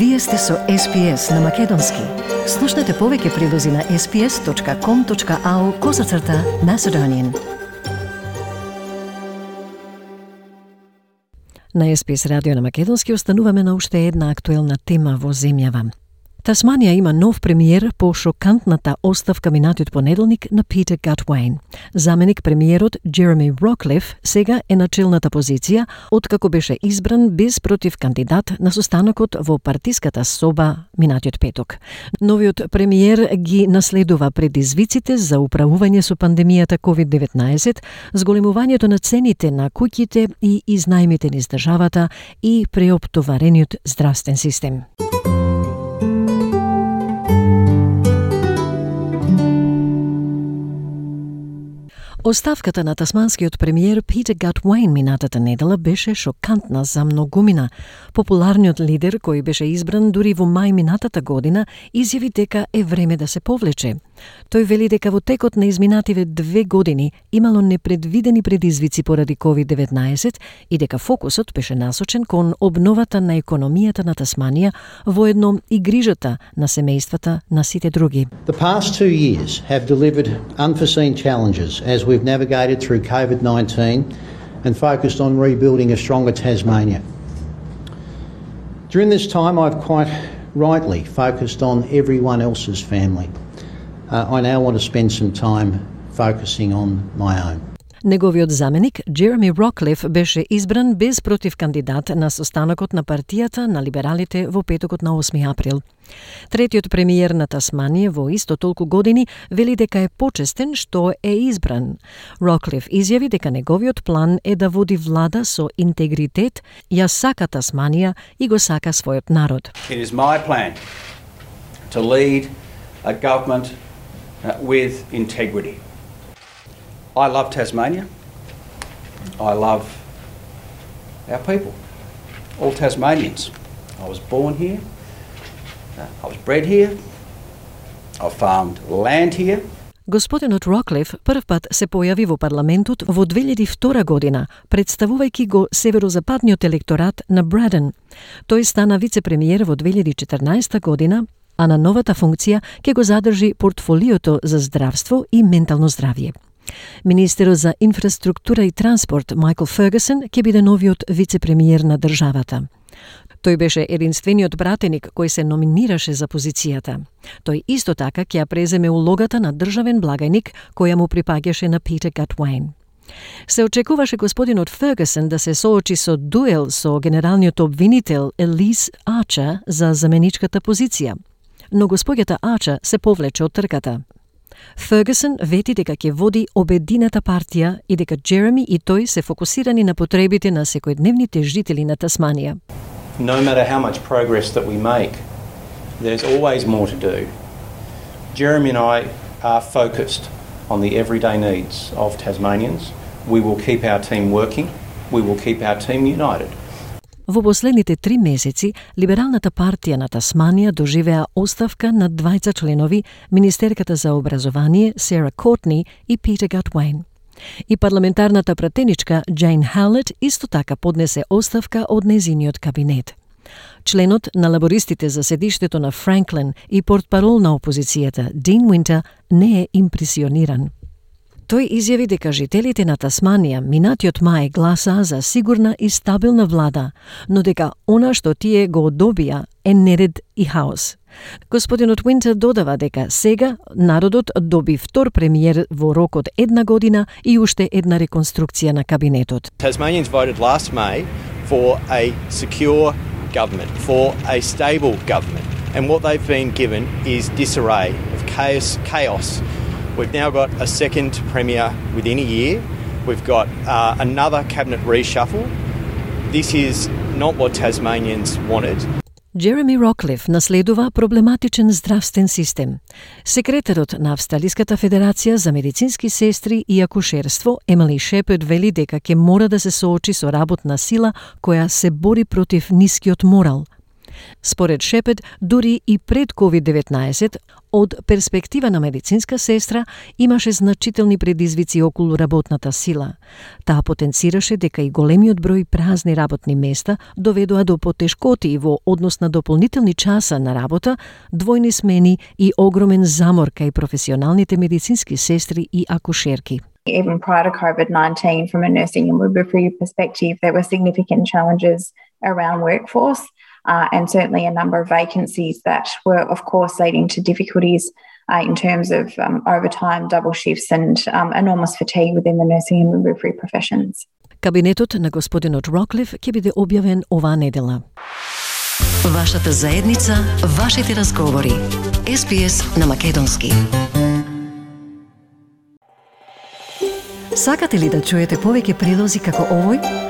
Вие сте со SPS на Македонски. Слушнете повеќе прилози на sps.com.au козацрта Macedonian. На SPS радио на Македонски остануваме на уште една актуелна тема во земјава. Тасманија има нов премиер по шокантната оставка минатиот понеделник на Питер Гатвейн. Заменик премиерот Джереми Роклиф сега е на челната позиција откако беше избран без против кандидат на состанокот во партиската соба минатиот петок. Новиот премиер ги наследува предизвиците за управување со пандемијата COVID-19, зголемувањето на цените на куќите и изнајмите низ државата и преоптоварениот здравствен систем. Оставката на тасманскиот премиер Питер Гатвейн минатата недела беше шокантна за многумина. Популарниот лидер кој беше избран дури во мај минатата година изјави дека е време да се повлече. Тој вели дека во текот на изминативе две години имало непредвидени предизвици поради COVID-19 и дека фокусот беше насочен кон обновата на економијата на Тасманија воедно и грижата на семејствата на сите други. The past two years have delivered unforeseen challenges as we've navigated through COVID-19 and focused on rebuilding a stronger Tasmania. During this time, I've quite rightly focused on everyone else's family. Uh, I now want to spend some time focusing on my own. Неговиот заменик, Джереми Роклиф, беше избран без против кандидат на состанокот на партијата на либералите во петокот на 8 април. Третиот премиер на Тасманија во исто толку години вели дека е почестен што е избран. Роклиф изјави дека неговиот план е да води влада со интегритет, ја сака Тасманија и го сака својот народ. It is my plan to lead a government uh, with integrity. I love Tasmania. I love our people, all Tasmanians. I was born here. Uh, I was bred here. I farmed land here. Господинот Роклиф прв пат се појави во парламентот во 2002 година, представувајќи го северозападниот електорат на Браден. Тој стана вице-премиер во 2014 година, а на новата функција ќе го задржи портфолиото за здравство и ментално здравје. Министерот за инфраструктура и транспорт Майкл Фергюсон ќе биде новиот вице-премиер на државата. Тој беше единствениот пратеник кој се номинираше за позицијата. Тој исто така ќе ја преземе улогата на државен благајник која му припаѓаше на Питер Гатвайн. Се очекуваше господинот Фергюсон да се соочи со дуел со генералниот обвинител Елис Ача за заменичката позиција. Но господјата Ача се повлече од трката. Фергюсон вети дека ќе води обедината партија и дека Джереми и тој се фокусирани на потребите на секојдневните жители на Тасманија. No matter how much progress that we make, there's always more to do. Jeremy and I are focused on the everyday needs of Tasmanians. We will keep our team working. We will keep our team united. Во последните три месеци, Либералната партија на Тасманија доживеа оставка на двајца членови, Министерката за образование Сера Кортни и Питер Гатвейн. И парламентарната пратеничка Джейн Халет исто така поднесе оставка од незиниот кабинет. Членот на лабористите за седиштето на Франклин и портпарол на опозицијата Дин Уинтер не е импресиониран. Тој изјави дека жителите на Тасманија минатиот мај гласаа за сигурна и стабилна влада, но дека она што тие го добија е неред и хаос. Господинот Уинтер додава дека сега народот доби втор премиер во рок од една година и уште една реконструкција на кабинетот. Tasmanians voted last May for a secure government, for a stable government. And what they've been given is disarray of chaos, chaos We've now got a second Premier within a year. We've got uh, another cabinet reshuffle. This is not what Tasmanians wanted. Джереми Роклиф наследува проблематичен здравствен систем. Секретарот на Австралиската федерација за медицински сестри и акушерство Емали Шепет вели дека ќе мора да се соочи со работна сила која се бори против нискиот морал – Според Шепет, дури и пред COVID-19, од перспектива на медицинска сестра, имаше значителни предизвици околу работната сила. Таа потенцираше дека и големиот број празни работни места доведоа до потешкоти во однос на дополнителни часа на работа, двојни смени и огромен замор кај професионалните медицински сестри и акушерки. Even prior to COVID 19, from a nursing and midwifery perspective, there were significant challenges around workforce uh, and certainly a number of vacancies that were, of course, leading to difficulties uh, in terms of um, overtime, double shifts, and um, enormous fatigue within the nursing and midwifery professions. Кабинетот на господинот Роклиф ќе биде објавен оваа недела. Вашата заедница, вашите разговори. СПС на Македонски. Сакате ли да чуете повеќе прилози како овој?